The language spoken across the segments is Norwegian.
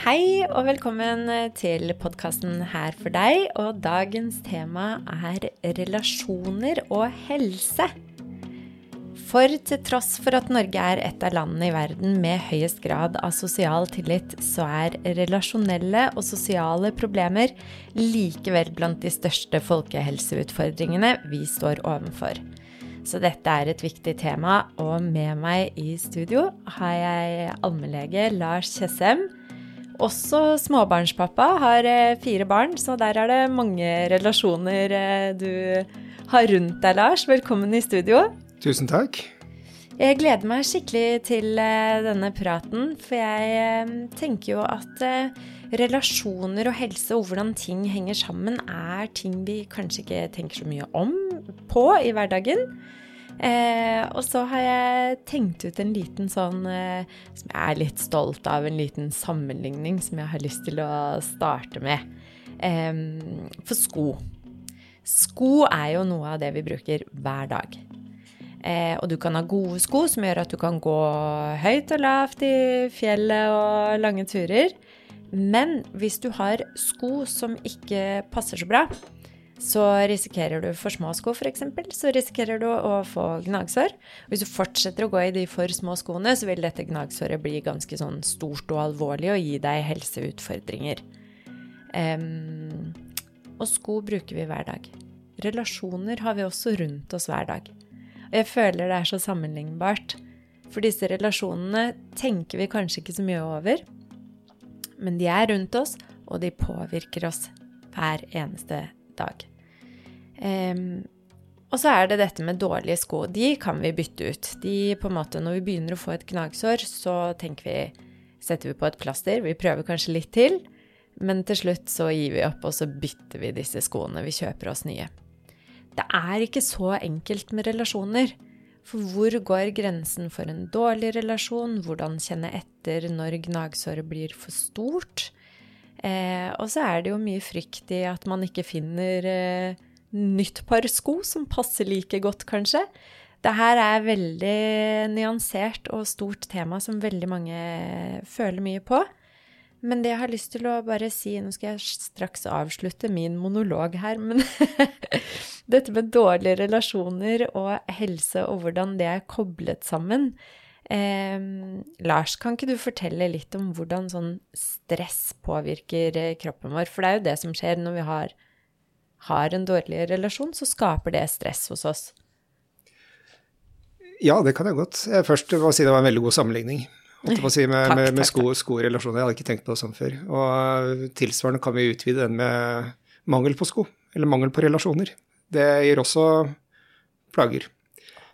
Hei og velkommen til podkasten Her for deg. Og dagens tema er relasjoner og helse. For til tross for at Norge er et av landene i verden med høyest grad av sosial tillit, så er relasjonelle og sosiale problemer likevel blant de største folkehelseutfordringene vi står overfor. Så dette er et viktig tema, og med meg i studio har jeg allmennlege Lars Tjessem. Også småbarnspappa, har eh, fire barn, så der er det mange relasjoner eh, du har rundt deg, Lars. Velkommen i studio. Tusen takk. Jeg gleder meg skikkelig til eh, denne praten, for jeg tenker jo at relasjoner og helse og hvordan ting henger sammen, er ting vi kanskje ikke tenker så mye om på i hverdagen. Eh, og så har jeg tenkt ut en liten sånn eh, som jeg er litt stolt av, en liten sammenligning som jeg har lyst til å starte med. Eh, for sko. Sko er jo noe av det vi bruker hver dag. Eh, og du kan ha gode sko som gjør at du kan gå høyt og lavt i fjellet og lange turer. Men hvis du har sko som ikke passer så bra, så risikerer du for små sko f.eks., så risikerer du å få gnagsår. Hvis du fortsetter å gå i de for små skoene, så vil dette gnagsåret bli ganske sånn stort og alvorlig og gi deg helseutfordringer. Um, og sko bruker vi hver dag. Relasjoner har vi også rundt oss hver dag. Og jeg føler det er så sammenlignbart. For disse relasjonene tenker vi kanskje ikke så mye over, men de er rundt oss, og de påvirker oss hver eneste dag. Um, og så er det dette med dårlige sko. De kan vi bytte ut. De på en måte, Når vi begynner å få et gnagsår, så tenker vi setter vi på et plaster. Vi prøver kanskje litt til, men til slutt så gir vi opp, og så bytter vi disse skoene. Vi kjøper oss nye. Det er ikke så enkelt med relasjoner. For hvor går grensen for en dårlig relasjon? Hvordan kjenne etter når gnagsåret blir for stort? Eh, og så er det jo mye frykt i at man ikke finner eh, nytt par sko som passer like godt, kanskje. Det her er veldig nyansert og stort tema som veldig mange føler mye på. Men det jeg har lyst til å bare si Nå skal jeg straks avslutte min monolog her, men dette med dårlige relasjoner og helse og hvordan det er koblet sammen eh, Lars, kan ikke du fortelle litt om hvordan sånn stress påvirker eh, kroppen vår? For det er jo det som skjer når vi har, har en dårlig relasjon, så skaper det stress hos oss. Ja, det kan jeg godt. Først må jeg si det var en veldig god sammenligning si, med, takk, med, med sko, skorelasjoner. Jeg hadde ikke tenkt på det sånn før. Og tilsvarende kan vi utvide den med mangel på sko, eller mangel på relasjoner. Det gir også plager.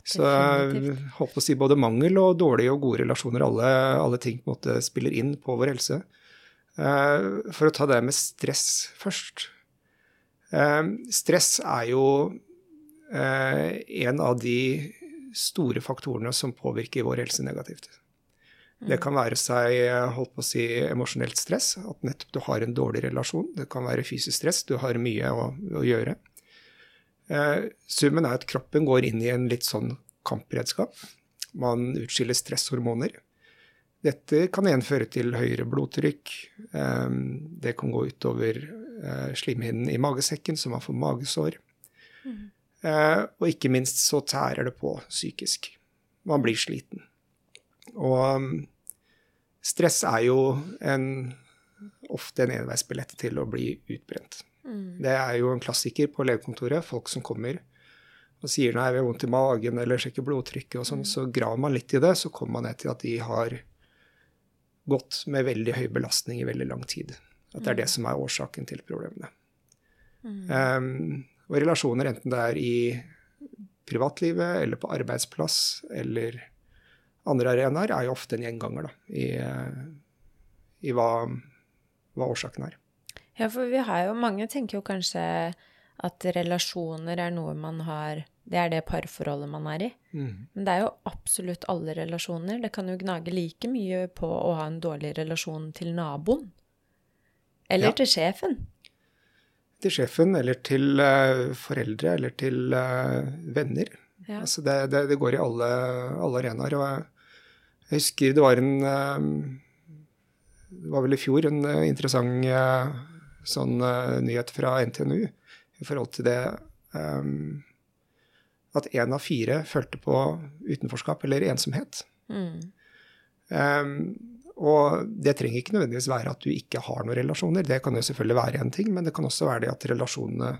Så jeg håper å si både mangel og dårlige og gode relasjoner, alle, alle ting på en måte spiller inn på vår helse. Eh, for å ta det med stress først. Eh, stress er jo eh, en av de store faktorene som påvirker vår helse negativt. Det kan være seg holdt på å si, emosjonelt stress, at nettopp du har en dårlig relasjon. Det kan være fysisk stress, du har mye å, å gjøre. Eh, summen er at kroppen går inn i en litt sånn kampberedskap. Man utskiller stresshormoner. Dette kan igjen føre til høyere blodtrykk. Eh, det kan gå utover eh, slimhinnen i magesekken, så man får magesår. Mm. Og ikke minst så tærer det på psykisk. Man blir sliten. Og stress er jo en, ofte en enveisbillett til å bli utbrent. Mm. Det er jo en klassiker på legekontoret. Folk som kommer og sier nei, vi har vondt i magen eller sjekker blodtrykket og sånn, mm. så graver man litt i det, så kommer man ned til at de har gått med veldig høy belastning i veldig lang tid. At det er det mm. som er årsaken til problemene. Mm. Um, og relasjoner, enten det er i privatlivet eller på arbeidsplass eller andre arenaer er jo ofte en gjenganger da, i, i hva, hva, årsaken er. Ja, for vi har jo Mange tenker jo kanskje at relasjoner er noe man har Det er det parforholdet man er i. Mm. Men det er jo absolutt alle relasjoner. Det kan jo gnage like mye på å ha en dårlig relasjon til naboen. Eller ja. til sjefen. Til sjefen, eller til uh, foreldre, eller til uh, venner. Ja. Altså det, det, det, går i alle, alle arenaer. Og jeg, jeg, husker det var en, uh, det var vel i fjor en interessant sånn nyhet fra NTNU i forhold til det um, at én av fire følte på utenforskap eller ensomhet. Mm. Um, og det trenger ikke nødvendigvis være at du ikke har noen relasjoner. Det kan jo selvfølgelig være en ting, men det kan også være det at relasjonene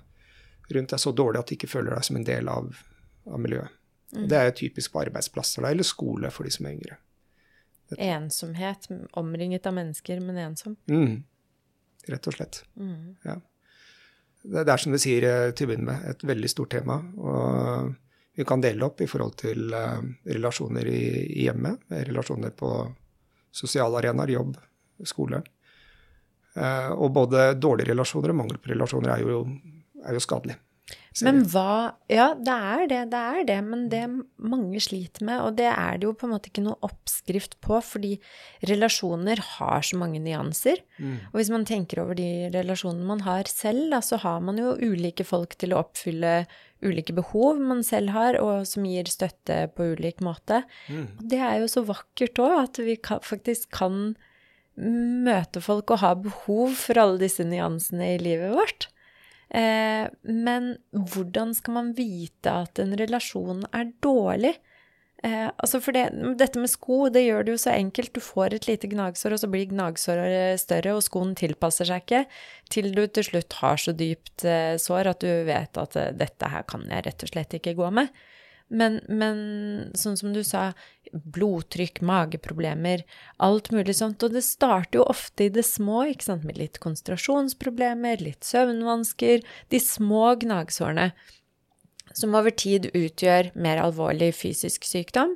rundt er så dårlige at du ikke føler deg som en del av, av miljøet. Mm. Det er jo typisk på arbeidsplasser eller skole for de som er yngre. Ensomhet, omringet av mennesker, men ensom. Mm. Rett og slett. Mm. Ja. Det, er som du sier til å begynne med, et veldig stort tema. Og vi kan dele opp i forhold til uh, relasjoner i, i hjemmet, relasjoner på sosiale arenaer, jobb, skole. Uh, og både dårlige relasjoner og mangel på relasjoner er jo, er jo skadelig. Men hva Ja, det er det, det er det. Men det mange sliter med, og det er det jo på en måte ikke noe oppskrift på, fordi relasjoner har så mange nyanser. Mm. Og hvis man tenker over de relasjonene man har selv, da, så har man jo ulike folk til å oppfylle ulike behov man selv har, og som gir støtte på ulik måte. Mm. Og det er jo så vakkert òg, at vi kan, faktisk kan møte folk og ha behov for alle disse nyansene i livet vårt. Eh, men hvordan skal man vite at en relasjon er dårlig? Eh, altså for det, dette med sko, det gjør det jo så enkelt. Du får et lite gnagsår, og så blir gnagsåret større, og skoen tilpasser seg ikke, til du til slutt har så dypt eh, sår at du vet at eh, dette her kan jeg rett og slett ikke gå med. Men, men, sånn som du sa, blodtrykk, mageproblemer, alt mulig sånt. Og det starter jo ofte i det små, ikke sant, med litt konsentrasjonsproblemer, litt søvnvansker, de små gnagsårene som over tid utgjør mer alvorlig fysisk sykdom.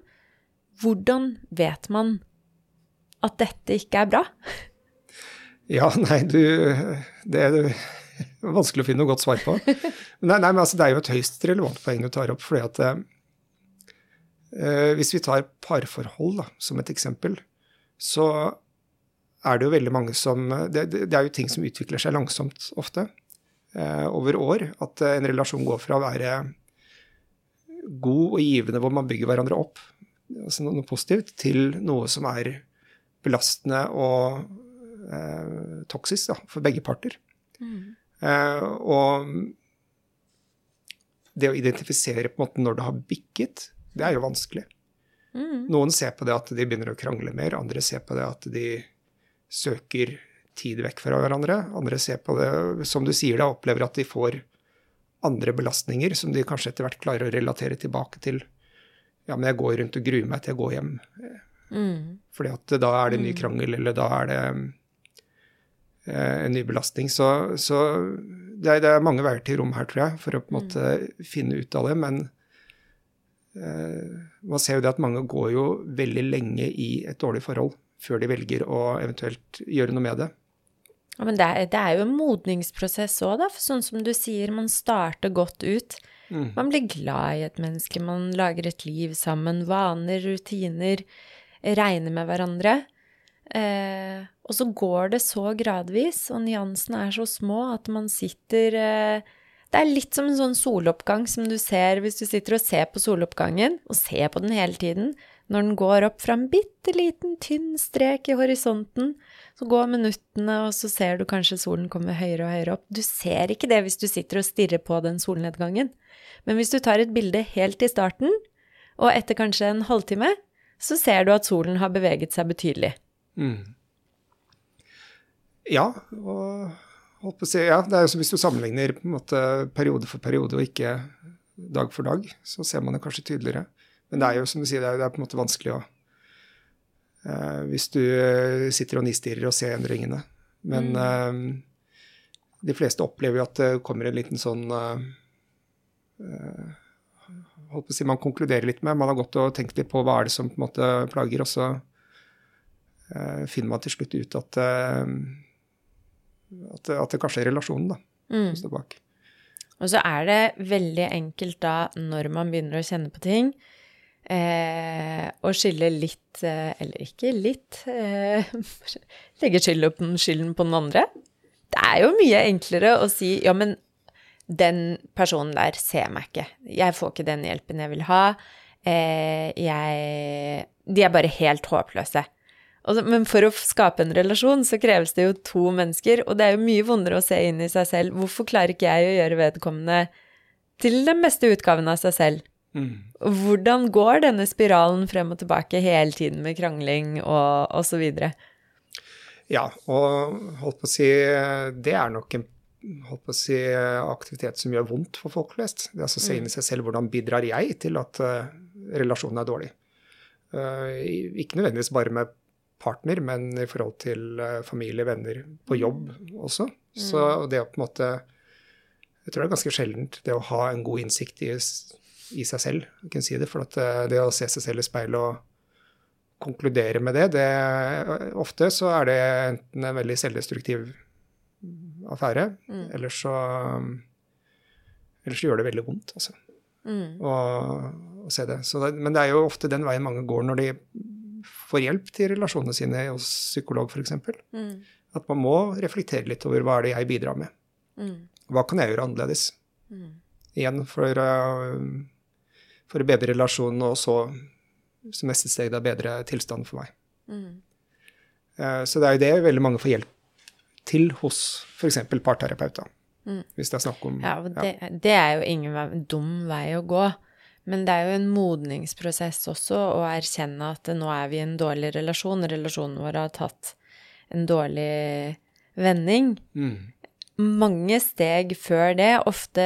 Hvordan vet man at dette ikke er bra? Ja, nei, du Det er vanskelig å finne noe godt svar på. Nei, nei men altså, det er jo et høyst relevant poeng du tar opp. fordi at Eh, hvis vi tar parforhold da, som et eksempel, så er det jo veldig mange som det, det, er jo ting som utvikler seg langsomt ofte, eh, over år. At en relasjon går fra å være god og givende, hvor man bygger hverandre opp, altså noe positivt, til noe som er belastende og eh, toksisk da, for begge parter. Mm. Eh, og det å identifisere på en måte når det har bikket, det er jo vanskelig. Mm. Noen ser på det at de begynner å krangle mer, andre ser på det at de søker tid vekk fra hverandre. Andre ser på det, som du sier, da, opplever at de får andre belastninger som de kanskje etter hvert klarer å relatere tilbake til. Ja, men jeg går rundt og gruer meg til jeg går hjem. Mm. Fordi at da er det en ny mm. krangel, eller da er det eh, en ny belastning. Så, så det, er, det, er, mange veier til rom her, tror jeg, for å på en måte mm. finne ut av det. Men man ser jo det at mange går jo veldig lenge i et dårlig forhold før de velger å eventuelt gjøre noe med det. Ja, men det er, det er jo en modningsprosess òg, da. For sånn som du sier, man starter godt ut. Mm. Man blir glad i et menneske, man lager et liv sammen. Vaner, rutiner. Regner med hverandre. Eh, og så går det så gradvis, og nyansene er så små at man sitter eh, det er litt som en sånn soloppgang som du ser hvis du sitter og ser på soloppgangen, og ser på den hele tiden. Når den går opp fra en bitte liten, tynn strek i horisonten, så går minuttene, og så ser du kanskje solen komme høyere og høyere opp. Du ser ikke det hvis du sitter og stirrer på den solnedgangen. Men hvis du tar et bilde helt i starten, og etter kanskje en halvtime, så ser du at solen har beveget seg betydelig. Mm. Ja, og ja, det er jo som hvis du sammenligner måte periode for periode og ikke dag for dag, så ser man det kanskje tydeligere. Men det er jo som du sier, det er, det er på en måte vanskelig å eh, Hvis du eh, sitter og nistirrer og ser endringene. Men mm. eh, de fleste opplever jo at det kommer en liten sånn eh, eh, holdt på å si, Man konkluderer litt med, man har gått og tenkt litt på hva er det som på en måte plager, og så eh, finner man til slutt ut at at, at det kanskje er relasjonen da, mm. som står bak. Og så er det veldig enkelt da, når man begynner å kjenne på ting, eh, å skille litt, eh, eller ikke litt, eh, legge skylden, skylden på den andre. Det er jo mye enklere å si ja, men den personen der ser meg ikke. Jeg får ikke den hjelpen jeg vil ha. Eh, jeg De er bare helt håpløse. Men for å skape en relasjon så kreves det jo to mennesker, og det er jo mye vondere å se inn i seg selv. Hvorfor klarer ikke jeg å gjøre vedkommende til den beste utgaven av seg selv? Mm. Hvordan går denne spiralen frem og tilbake hele tiden med krangling og, osv.? Ja, og holdt på å si det er nok en holdt på å si, aktivitet som gjør vondt for folk flest. Det er altså å se inn i seg selv hvordan bidrar jeg til at uh, relasjonen er dårlig. Uh, ikke nødvendigvis bare med partner, men i forhold til uh, familie, venner, på jobb også. Så mm. det å på en måte Jeg tror det er ganske sjeldent det å ha en god innsikt i, i seg selv. Jeg kan si det, For at det å se seg selv i speilet og konkludere med det, det Ofte så er det enten en veldig selvdestruktiv affære. Mm. eller så Ellers gjør det veldig vondt, altså. Mm. Å, å, se det. det. Men det er jo ofte den veien mange går når de får hjelp til relasjonene sine hos psykolog, f.eks. Mm. At man må reflektere litt over hva er det jeg bidrar med. Mm. Hva kan jeg gjøre annerledes? Mm. Igjen for, uh, for å bedre relasjonen, og så som neste steg da bedre tilstanden for meg. Uh, så det er jo det veldig mange får hjelp til hos f.eks. parterapeuter. Mm. Hvis det er snakk om Ja, det, ja. det er jo ingen dum vei å gå. Men det er jo en modningsprosess også å erkjenne at nå er vi i en dårlig relasjon. Relasjonen vår har tatt en dårlig vending. Mm. Mange steg før det, ofte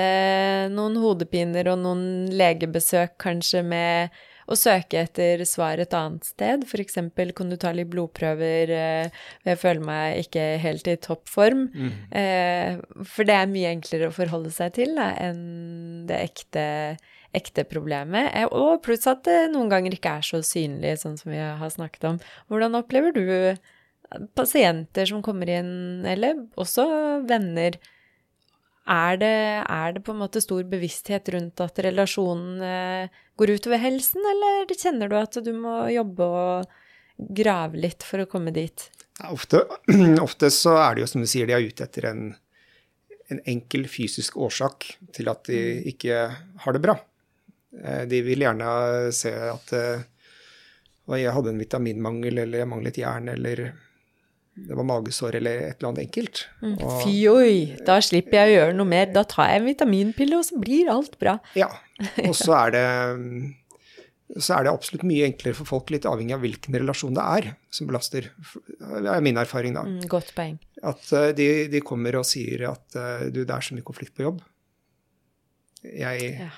noen hodepiner og noen legebesøk kanskje med å søke etter svar et annet sted. F.eks. kan du ta litt blodprøver eh, jeg føler meg ikke helt i toppform. Mm. Eh, for det er mye enklere å forholde seg til da, enn det ekte, ekte problemet. Eh, og pluss at det noen ganger ikke er så synlig, sånn som vi har snakket om. Hvordan opplever du pasienter som kommer inn, eller også venner, er det, er det, på en måte stor bevissthet rundt at relasjonen eh, går utover helsen, eller kjenner du at du må jobbe og grave litt for å komme dit? Ofte, ofte, så er det jo som du sier, de er ute etter en, en enkel fysisk årsak til at de mm. ikke har det bra. Eh, de vil gjerne se at eh, jeg hadde en vitaminmangel, eller jeg manglet jern, eller det var magesår eller et eller annet enkelt. Mm. Fy oi, da slipper jeg å gjøre noe mer. Da tar jeg en vitaminpille, og så blir alt bra. Ja, og så er det, så er det absolutt mye enklere for folk, litt avhengig av hvilken relasjon det er som belaster. Det er min erfaring, da. Mm, godt poeng. At uh, de, de, kommer og sier at du, det er så mye konflikt på jobb. Jeg, ja.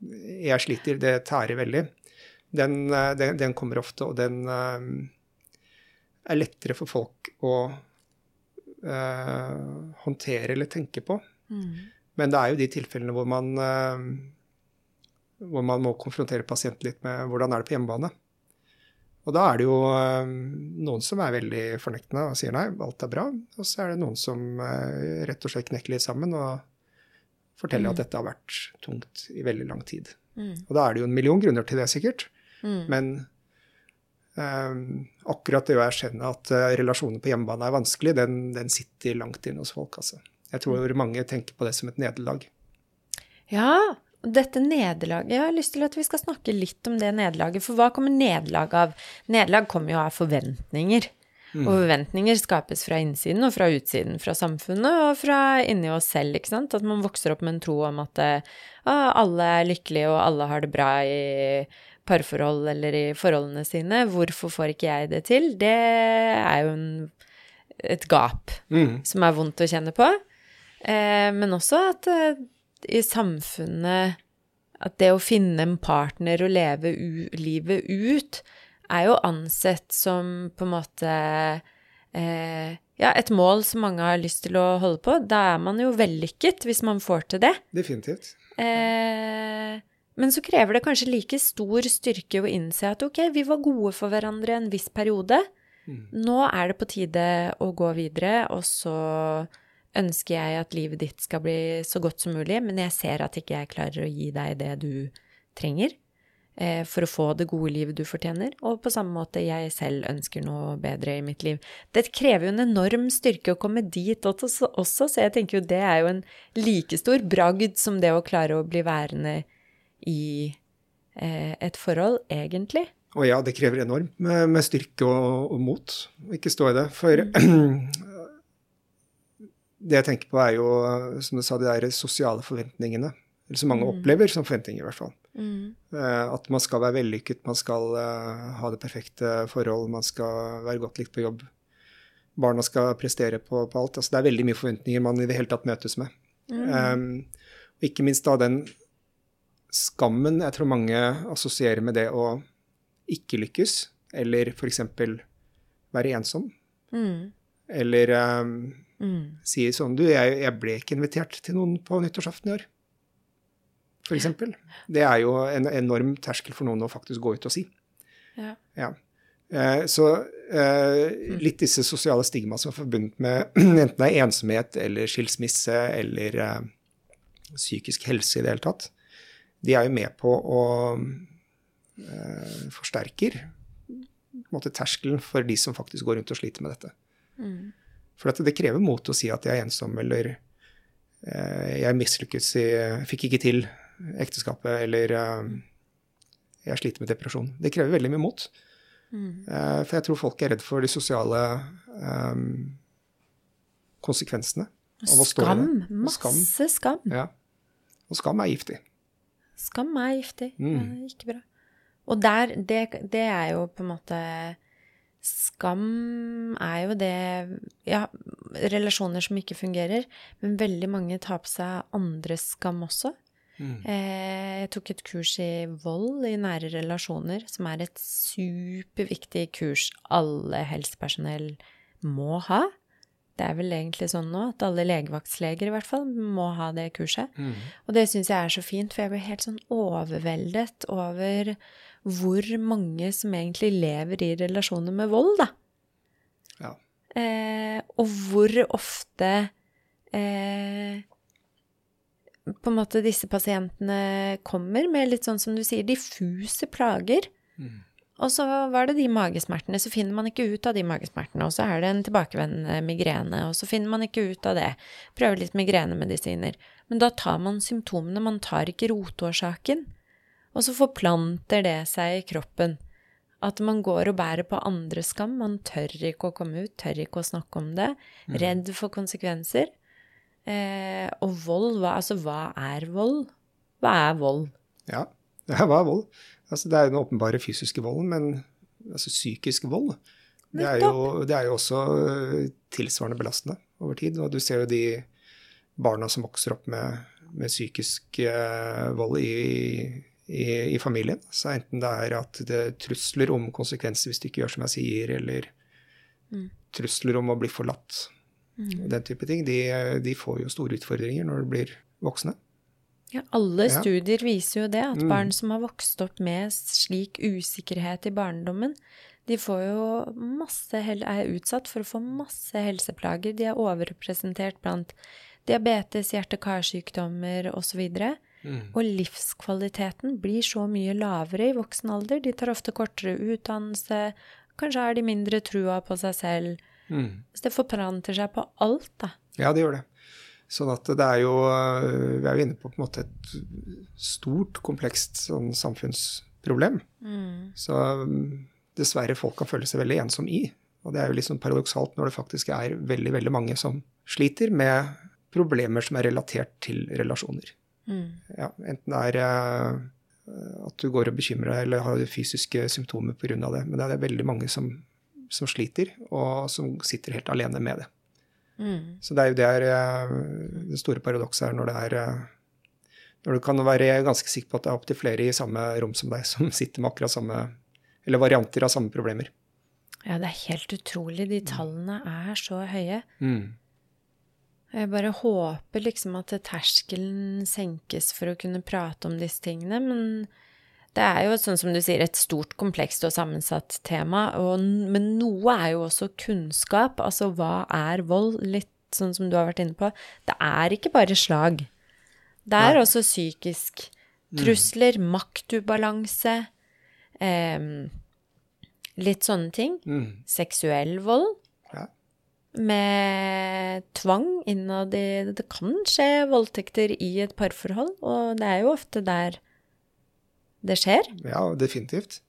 Jeg sliter, det tærer veldig. Den, uh, den, den, kommer ofte, og den er lettere for folk å uh, håndtere eller tenke på. Mm. Men det er jo de tilfellene hvor man, uh, hvor man må konfrontere pasienten litt med hvordan er det på hjemmebane. Og da er det jo uh, noen som er veldig fornektende og sier nei, alt er bra. Og så er det noen som rett og slett knekker litt sammen og forteller mm. at dette har vært tungt i veldig lang tid. Mm. Og da er det jo en million grunner til det, sikkert. Mm. Men Um, akkurat det å erkjenne at uh, relasjoner på hjemmebane er vanskelig, den, den sitter langt inne hos folk. Altså. Jeg tror mange tenker på det som et nederlag. Ja, dette nederlaget Jeg har lyst til at vi skal snakke litt om det nederlaget. For hva kommer nederlag av? Nederlag kommer jo av forventninger. Mm. Og forventninger skapes fra innsiden og fra utsiden, fra samfunnet og fra inni oss selv. ikke sant? At man vokser opp med en tro om at å, alle er lykkelige og alle har det bra i parforhold eller i forholdene sine. Hvorfor får ikke jeg det til? Det er jo en, et gap mm. som er vondt å kjenne på. Eh, men også at eh, i samfunnet At det å finne en partner og leve livet ut er jo ansett som på en måte eh, ja, et mål som mange har lyst til å holde på. Da er man jo vellykket hvis man får til det. Definitivt. Eh, men så krever det kanskje like stor styrke å innse at ok, vi var gode for hverandre en viss periode. Mm. Nå er det på tide å gå videre, og så ønsker jeg at livet ditt skal bli så godt som mulig, men jeg ser at ikke jeg klarer å gi deg det du trenger for å få det gode livet du fortjener, og på samme måte jeg selv ønsker noe bedre i mitt liv. Det krever jo en enorm styrke å komme dit også, så jeg tenker jo det er jo en like stor bragd som det å klare å bli værende i eh, et forhold, egentlig. Og ja, det krever enormt med, med styrke og, og, mot å ikke stå i det. For det jeg tenker på, er jo, som du sa, de der sosiale forventningene. Eller som mange mm. opplever som forventninger, i hvert fall. Mm. Uh, at man skal være vellykket, man skal uh, ha det perfekte forhold, man skal være godt likt på jobb. Barna skal prestere på, på alt. Altså, det er veldig mye forventninger man i det hele tatt møtes med. Mm. Um, og ikke minst da den skammen jeg tror mange assosierer med det å ikke lykkes, eller f.eks. være ensom. Mm. Eller um, mm. si sånn Du, jeg, jeg, ble ikke invitert til noen på nyttårsaften i år. F.eks. Det er jo en enorm terskel for noen å faktisk gå ut og si. Ja. ja. Eh, så eh, litt disse sosiale stigma som er forbundet med enten det er ensomhet eller skilsmisse eller eh, psykisk helse i det hele tatt, de er jo med på å eh, forsterker måte, terskelen for de som faktisk går rundt og sliter med dette. Mm. For det krever mot å si at jeg er ensom, eller eh, jeg mislykkes i Fikk ikke til ekteskapet, eller eh, jeg sliter med depresjon. Det krever veldig mye mot. Mm. Eh, for jeg tror folk er redd for de sosiale um, konsekvensene av å stå skam. i det. Masse skam. Ja. Og skam er giftig. Skam er giftig. Mm. Ja, er ikke bra. Og der, det, det, er jo på en måte Skam er jo det Ja, relasjoner som ikke fungerer, men veldig mange tar på seg andres skam også. Mm. Eh, jeg tok et kurs i vold i nære relasjoner, som er et superviktig kurs alle helsepersonell må ha. Det er vel egentlig sånn nå at alle legevaktsleger i hvert fall må ha det kurset. Mm. Og det syns jeg er så fint, for jeg blir helt sånn overveldet over hvor mange som egentlig lever i relasjoner med vold, da. Ja. Eh, og hvor ofte eh, på en måte disse pasientene kommer med litt sånn som du sier, diffuse plager. Mm. Og så var det de magesmertene, så finner man ikke ut av de magesmertene. Og så er det en tilbakevendende migrene, og så finner man ikke ut av det. Prøver litt migrenemedisiner. Men da tar man symptomene, man tar ikke rotårsaken. Og så forplanter det seg i kroppen. At man går og bærer på andres skam. Man tør ikke å komme ut, tør ikke å snakke om det. Mm. Redd for konsekvenser. Eh, og vold, hva, altså hva er vold? Hva er vold? Ja, hva er vold? Altså, det er den åpenbare fysiske volden, men altså, psykisk vold det er, jo, det er, jo, også eh, tilsvarende belastende over tid. Og du ser jo de barna som vokser opp med, med psykisk uh, vold i, i, i, familien. Så enten det er at det er trusler om konsekvenser hvis du ikke gjør som jeg sier, eller mm. trusler om å bli forlatt, mm. den type ting, de, de, får jo store utfordringer når de blir voksne. Ja, alle ja. studier viser jo det, at mm. barn som har vokst opp med slik usikkerhet i barndommen, de får jo masse, er utsatt for å få masse helseplager. De er overrepresentert blant diabetes, hjerte-karsykdommer osv. Mm. Og livskvaliteten blir så mye lavere i voksen alder. De tar ofte kortere utdannelse, kanskje har de mindre trua på seg selv. Mm. Så det forplanter seg på alt, da. Ja, det gjør det. Sånn at det er jo Vi er jo inne på, på en måte et stort, komplekst sånn samfunnsproblem. Mm. Så dessverre folk kan føle seg veldig ensom i. Og det er jo litt sånn paradoksalt når det faktisk er veldig, veldig mange som sliter med problemer som er relatert til relasjoner. Mm. Ja, enten det er uh, at du går og bekymrer deg eller har fysiske symptomer pga. det. Men det er veldig mange som, som, sliter, og som sitter helt alene med det. Mm. Så det er jo det, er, det store paradokset her når det er uh, når du kan være ganske sikker på at det er opptil flere i samme rom som deg som sitter med akkurat samme Eller varianter av samme problemer. Ja, det er helt utrolig. De tallene er så høye. Mm. Jeg bare håper liksom at terskelen senkes for å kunne prate om disse tingene, men det er jo, sånn som du sier, et stort, komplekst og sammensatt tema. Og, men noe er jo også kunnskap. Altså hva er vold? Litt sånn som du har vært inne på. Det er ikke bare slag. Det er Nei. også psykisk. Mm. Trusler, mm. maktubalanse. Eh, litt sånne ting. Mm. Seksuell vold med tvang innad i Det kan skje voldtekter i et parforhold, og det er jo ofte der det skjer. Ja, definitivt.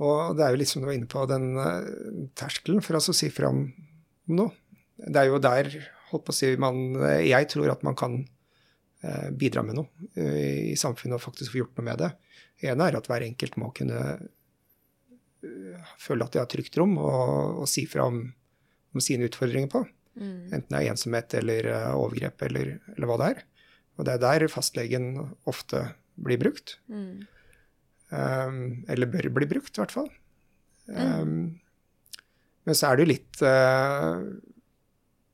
Og det er jo litt som du var inne på, den uh, terskelen for altså å si fram om noe. Det er jo der, holdt på å si, man Jeg tror at man kan uh, bidra med noe uh, i samfunnet og faktisk få gjort noe med det. Det ene er at hver enkelt må kunne føle at de har trygt rom og, og si fra om, om, sine utfordringer på. Mm. Enten det er ensomhet eller overgrep eller, eller, hva det er. Og det er der fastlegen ofte blir brukt. Mm. Um, eller bør bli brukt, i hvert fall. Um, men så er det jo litt uh,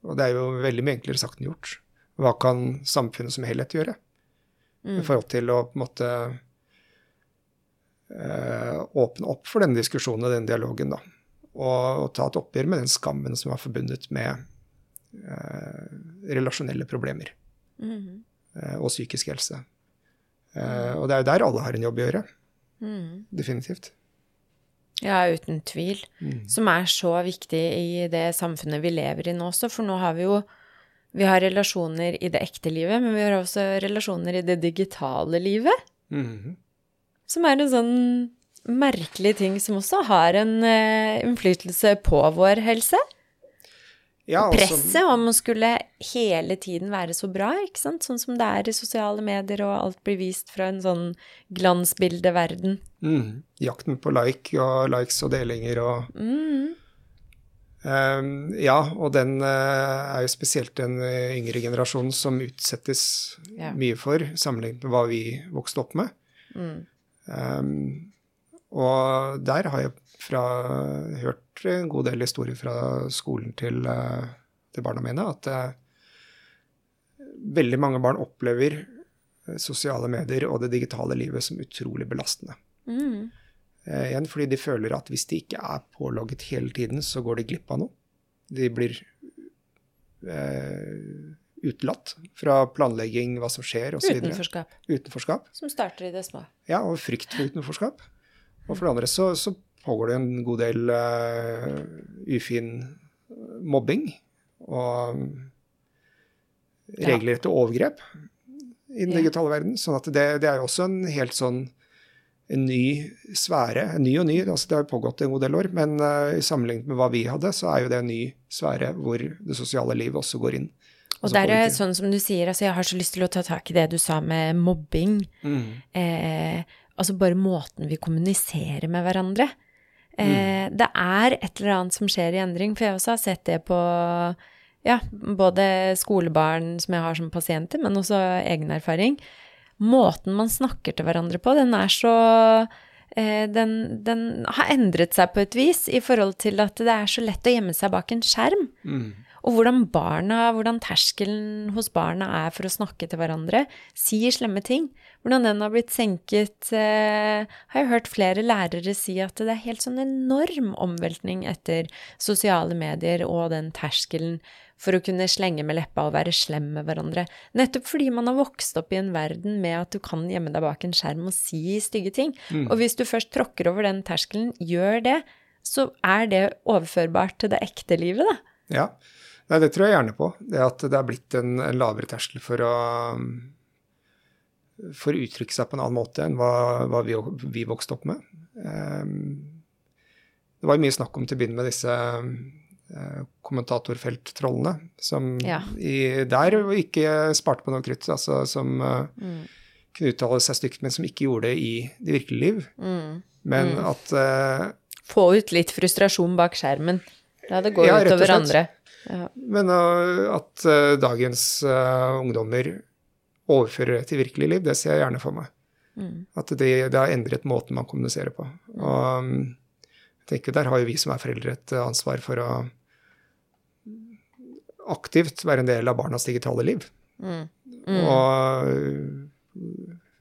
Og det er jo veldig mye enklere sagt enn gjort. Hva kan samfunnet som helhet gjøre mm. i forhold til å på en måte uh, åpne opp for denne diskusjonen og den dialogen, da. Og, og, ta et oppgjør med den skammen som er forbundet med uh, relasjonelle problemer. Mm. og psykisk helse. Og det er jo der alle har en jobb å gjøre. Mm. Definitivt. Ja, uten tvil. Mm. Som er så viktig i det samfunnet vi lever i nå også. For nå har vi jo Vi har relasjoner i det ekte livet, men vi har også relasjoner i det digitale livet. Mm. Som er en sånn merkelig ting som også har en uh, innflytelse på vår helse. Ja, Presset om å skulle hele tiden være så bra, ikke sant? Sånn som det er i sosiale medier, og alt blir vist fra en sånn glansbildeverden. Mm. Jakten på like og likes og delinger og mm. um, Ja, og den uh, er jo spesielt den uh, yngre generasjonen som utsettes ja. mye for, sammenlignet med hva vi vokste opp med. Mm. Um, og der har jeg fra, hørt en god del historier fra skolen til, eh, til barna mine at uh, veldig mange barn opplever eh, sosiale medier og det digitale livet som utrolig belastende. Mm. Igjen fordi de føler at hvis de ikke er pålogget hele tiden, så går de glipp av noe. De blir uh, utelatt fra planlegging, hva som skjer osv. Utenforskap. Utenforskap. Som starter i det små. Ja, og frykt for utenforskap. Og for det andre så, så pågår det en god del uh, ufin mobbing og regelrette overgrep i den digitale verden. sånn at det, det, er jo også en helt sånn en ny sfære. En ny og ny, altså det har pågått en god del år, men uh, i sammenlignet med hva vi hadde, så er jo det en ny sfære hvor det sosiale livet også går inn. Og der er sånn som du sier, altså jeg har så lyst til å ta tak i det du sa med mobbing. Mm. Eh, altså bare måten vi kommuniserer med hverandre. Mm. Eh, det er et eller annet som skjer i endring, for jeg også har sett det på ja, både skolebarn som jeg har som pasienter, men også egen erfaring. Måten man snakker til hverandre på, den er så eh, den, den, har endret seg på et vis i forhold til at det er så lett å gjemme seg bak en skjerm. Mm. Og hvordan barna, hvordan terskelen hos barna er for å snakke til hverandre, sier slemme ting. Hvordan den har blitt senket, eh, har jeg hørt flere lærere si at det er helt sånn enorm omveltning etter sosiale medier og den terskelen for å kunne slenge med leppa og være slem med hverandre. Nettopp fordi man har vokst opp i en verden med at du kan gjemme deg bak en skjerm og si stygge ting. Mm. Og hvis du først tråkker over den terskelen, gjør det, så er det overførbart til det ekte livet, da. Ja, Nei, det tror jeg gjerne på. Det at det er blitt en, en lavere terskel for å, for å uttrykke seg på en annen måte enn hva, hva vi, vi, vokste opp med. Um, det var jo mye snakk om til å begynne med disse uh, kommentatorfelttrollene, som ja. i, der ikke sparte på noe krutt. Altså som mm. kunne uttale seg stygt, men som ikke gjorde det i det virkelige liv. Mm. Men mm. at uh, Få ut litt frustrasjon bak skjermen. La det gå ja, utover andre. Ja. Men uh, at uh, dagens uh, ungdommer overfører det til virkelig liv, det ser jeg gjerne for meg. Mm. At det, det, har endret måten man kommuniserer på. Mm. Og um, jeg tenker der har jo vi som er foreldre et ansvar for å aktivt være en del av barnas digitale liv. Mm. mm. Og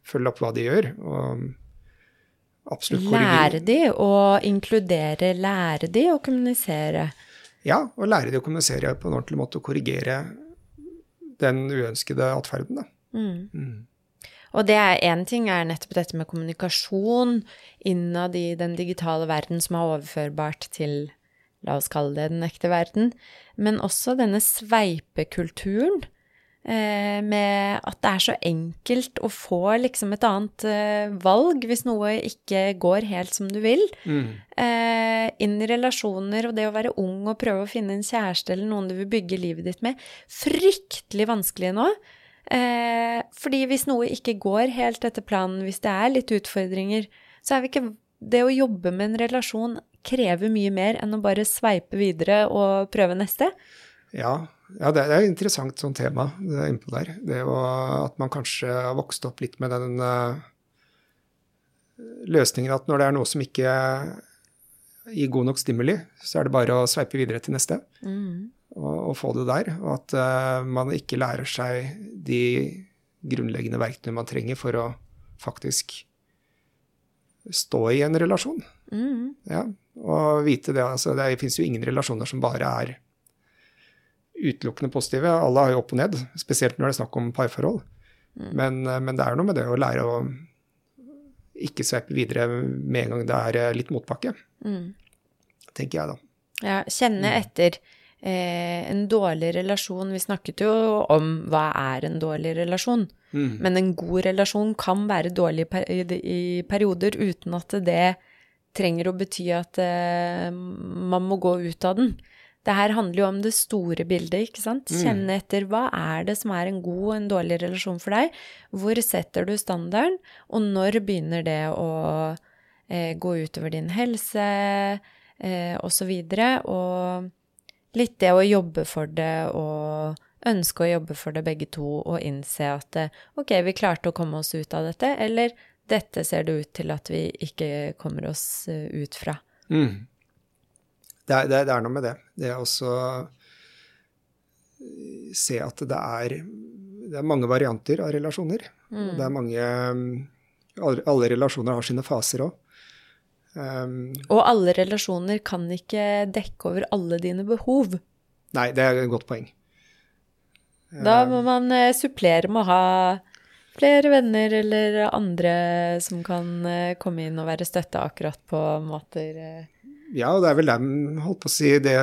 følge opp hva de gjør. og absolutt Lære de å inkludere, lære de å kommunisere. Ja, og lære de å kommunisere på en ordentlig måte og korrigere den uønskede atferden, da. Mm. Mm. Og det er én ting er nettopp dette med kommunikasjon innad i den digitale verden som er overførbart til, la oss kalle det den ekte verden, men også denne sveipekulturen med at det er så enkelt å få liksom et annet eh, valg hvis noe ikke går helt som du vil. Mm. Eh, inn i relasjoner og det å være ung og prøve å finne en kjæreste eller noen du vil bygge livet ditt med. Fryktelig vanskelig nå. Eh, fordi hvis noe ikke går helt etter planen, hvis det er litt utfordringer, så er vi ikke Det å jobbe med en relasjon krever mye mer enn å bare sveipe videre og prøve neste. Ja, ja, det er et interessant sånn tema det er innpå der. Det å, at man kanskje har vokst opp litt med den uh, løsningen at når det er noe som ikke gir god nok stimuli, så er det bare å sveipe videre til neste Mm. og, og få det der. Og at uh, man ikke lærer seg de grunnleggende verktøyene man trenger for å faktisk stå i en relasjon. Mm. Ja, og vite det. Altså, det fins jo ingen relasjoner som bare er utelukkende positive. Alle har jo opp og ned, spesielt når det er snakk om parforhold. Mm. Men, eh, men det er noe med det å lære å ikke sveipe videre med en gang det er eh, litt motbakke, Mm. tenker jeg da. Ja, kjenne etter eh, en dårlig relasjon. Vi snakket jo om hva er en dårlig relasjon. Mm. Men en god relasjon kan være dårlig i, i perioder uten at det trenger å bety at eh, man må gå ut av den. Det her handler jo om det store bildet, ikke sant? Mm. Kjenne etter hva er det som er en god og en dårlig relasjon for deg? Hvor setter du standarden, og når begynner det å eh, gå utover din helse, eh, og så videre? Og litt det å jobbe for det og ønske å jobbe for det begge to og innse at eh, ok, vi klarte å komme oss ut av dette, eller dette ser det ut til at vi ikke kommer oss eh, ut fra. Mm. Det, er, det, er, det er noe med det. Det er også se at det er, det er mange varianter av relasjoner. Mm. Det er mange Alle, alle relasjoner har sine faser òg. Um, Og alle relasjoner kan ikke dekke over alle dine behov. nei, det er et godt poeng. Da må man eh, supplere med å ha flere venner eller andre som kan eh, komme inn og være støtte akkurat på måter eh. Ja, og det er vel den, holdt på å si, det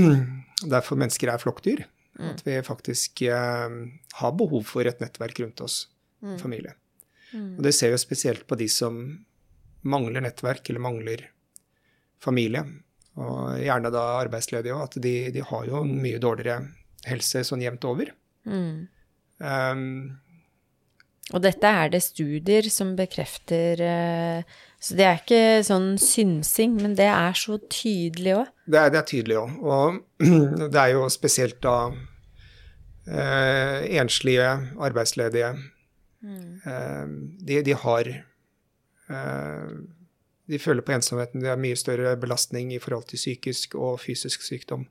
derfor mennesker er flokkdyr. At vi faktisk eh, har behov for et nettverk rundt oss, familie. Og det ser vi spesielt på de som mangler nettverk eller mangler familie, og gjerne da arbeidsledige òg, at de, de har jo en mye dårligere helse sånn jevnt over. Mm. Um, Og dette er det studier som bekrefter eh, Så det er ikke sånn synsing, men det er så tydelig òg. Det det er tydelig òg. Og det er jo spesielt da eh, enslige, arbeidsledige. Eh, de, de har eh, De føler på ensomheten. Det er mye større belastning i forhold til psykisk og fysisk sykdom.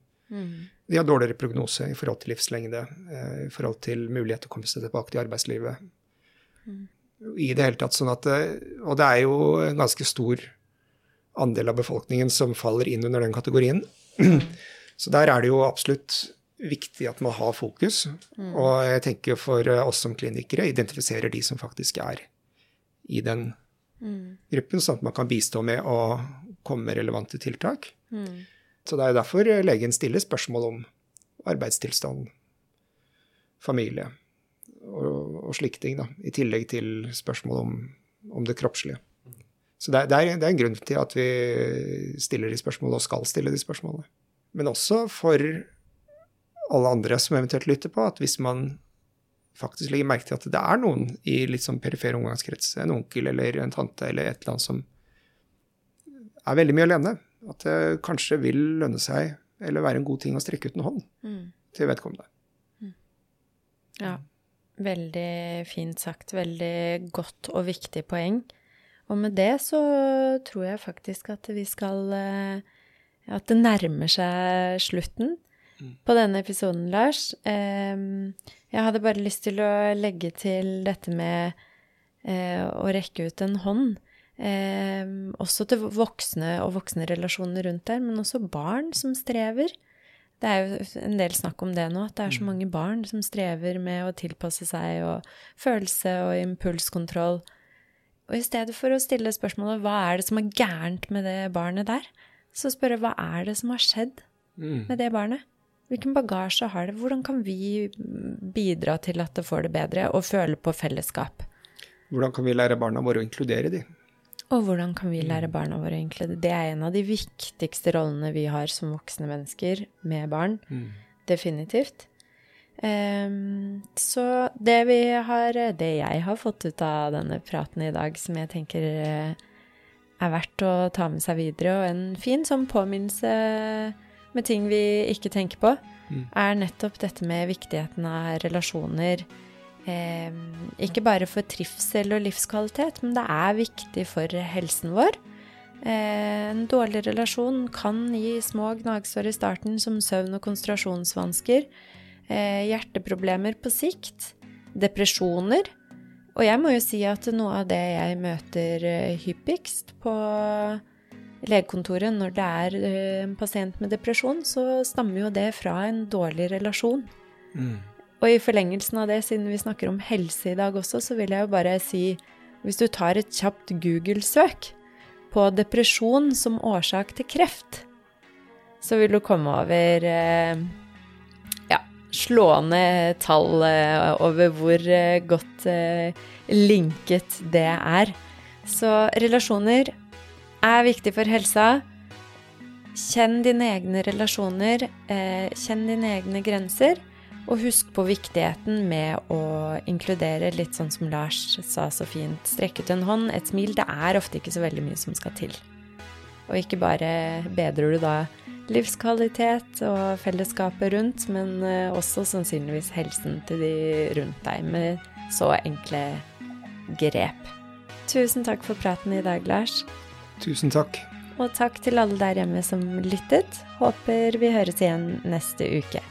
De har dårligere prognose i forhold til livslengde, eh, i forhold til mulighet til å komme seg tilbake til arbeidslivet. I det hele tatt sånn at eh, Og det er jo en ganske stor andel av befolkningen som faller inn under den kategorien. Så der er det jo absolutt viktig at man har fokus. Og jeg tenker for eh, oss som klinikere identifiserer de som faktisk er i den gruppen, sånn at man kan bistå med å komme med relevante tiltak. Så det er jo derfor legen stiller spørsmål om arbeidstilstand, familie og, og slike ting, da, i tillegg til spørsmål om, om det kroppslige. Så det er, det, er, det er en grunn til at vi stiller de spørsmålene, og skal stille de spørsmålene. Men også for alle andre som eventuelt lytter på, at hvis man faktisk legger merke til at det er noen i litt sånn perifer omgangskrets, en onkel eller en tante eller et eller annet som er veldig mye alene, at det kanskje vil lønne seg eller være en god ting å strekke ut en hånd til vedkommende. Ja. Veldig fint sagt. Veldig godt og viktig poeng. Og med det så tror jeg faktisk at vi skal eh, At det nærmer seg slutten på denne episoden, Lars. Jeg hadde bare lyst til å legge til dette med eh, å rekke ut en hånd. Også til voksne og voksne relasjoner rundt der, men også barn som strever. Det er jo en del snakk om det nå, at det er så mange barn som strever med å tilpasse seg og følelse og impulskontroll. Og i stedet for å stille spørsmålet hva er det som er gærent med det barnet der, så spørre hva er det som har skjedd med det barnet? Hvilken bagasje har det? Hvordan kan vi bidra til at det får det bedre, og føle på fellesskap? Hvordan kan vi lære barna våre å inkludere de? Og hvordan kan vi lære barna våre egentlig? Det er en av de viktigste rollene vi har som voksne mennesker med barn. Mm. Definitivt. Um, så det vi har Det jeg har fått ut av denne praten i dag, som jeg tenker eh, er verdt å ta med seg videre, og en fin sånn påminnelse med ting vi ikke tenker på, mm. er nettopp dette med viktigheten av relasjoner. Eh, ikke bare for trivsel og livskvalitet, men det er viktig for helsen vår. Eh, en dårlig relasjon kan gi små gnagsår i starten, som søvn- og konsentrasjonsvansker, eh, hjerteproblemer på sikt, depresjoner. Og jeg må jo si at noe av det jeg møter eh, hyppigst på legekontoret når det er en pasient med depresjon, så stammer jo det fra en dårlig relasjon. Mm. Og i forlengelsen av det, siden vi snakker om helse i dag også, så vil jeg jo bare si hvis du tar et kjapt Google-søk på depresjon som årsak til kreft, så vil du komme over eh, ja, slående tall eh, over hvor godt linket det er. Så relasjoner er viktig for helsa. Kjenn dine egne relasjoner, eh, kjenn dine egne grenser, og husk på viktigheten med å inkludere, litt sånn som Lars sa så fint, strekke ut en hånd, et smil. Det er ofte ikke så veldig mye som skal til. Og ikke bare bedrer du da livskvalitet og fellesskapet rundt, men eh, også sannsynligvis helsen til de rundt deg med så enkle grep. Tusen takk for praten i dag, Lars. Tusen takk. Og takk til alle der hjemme som lyttet. Håper vi høres igjen neste uke.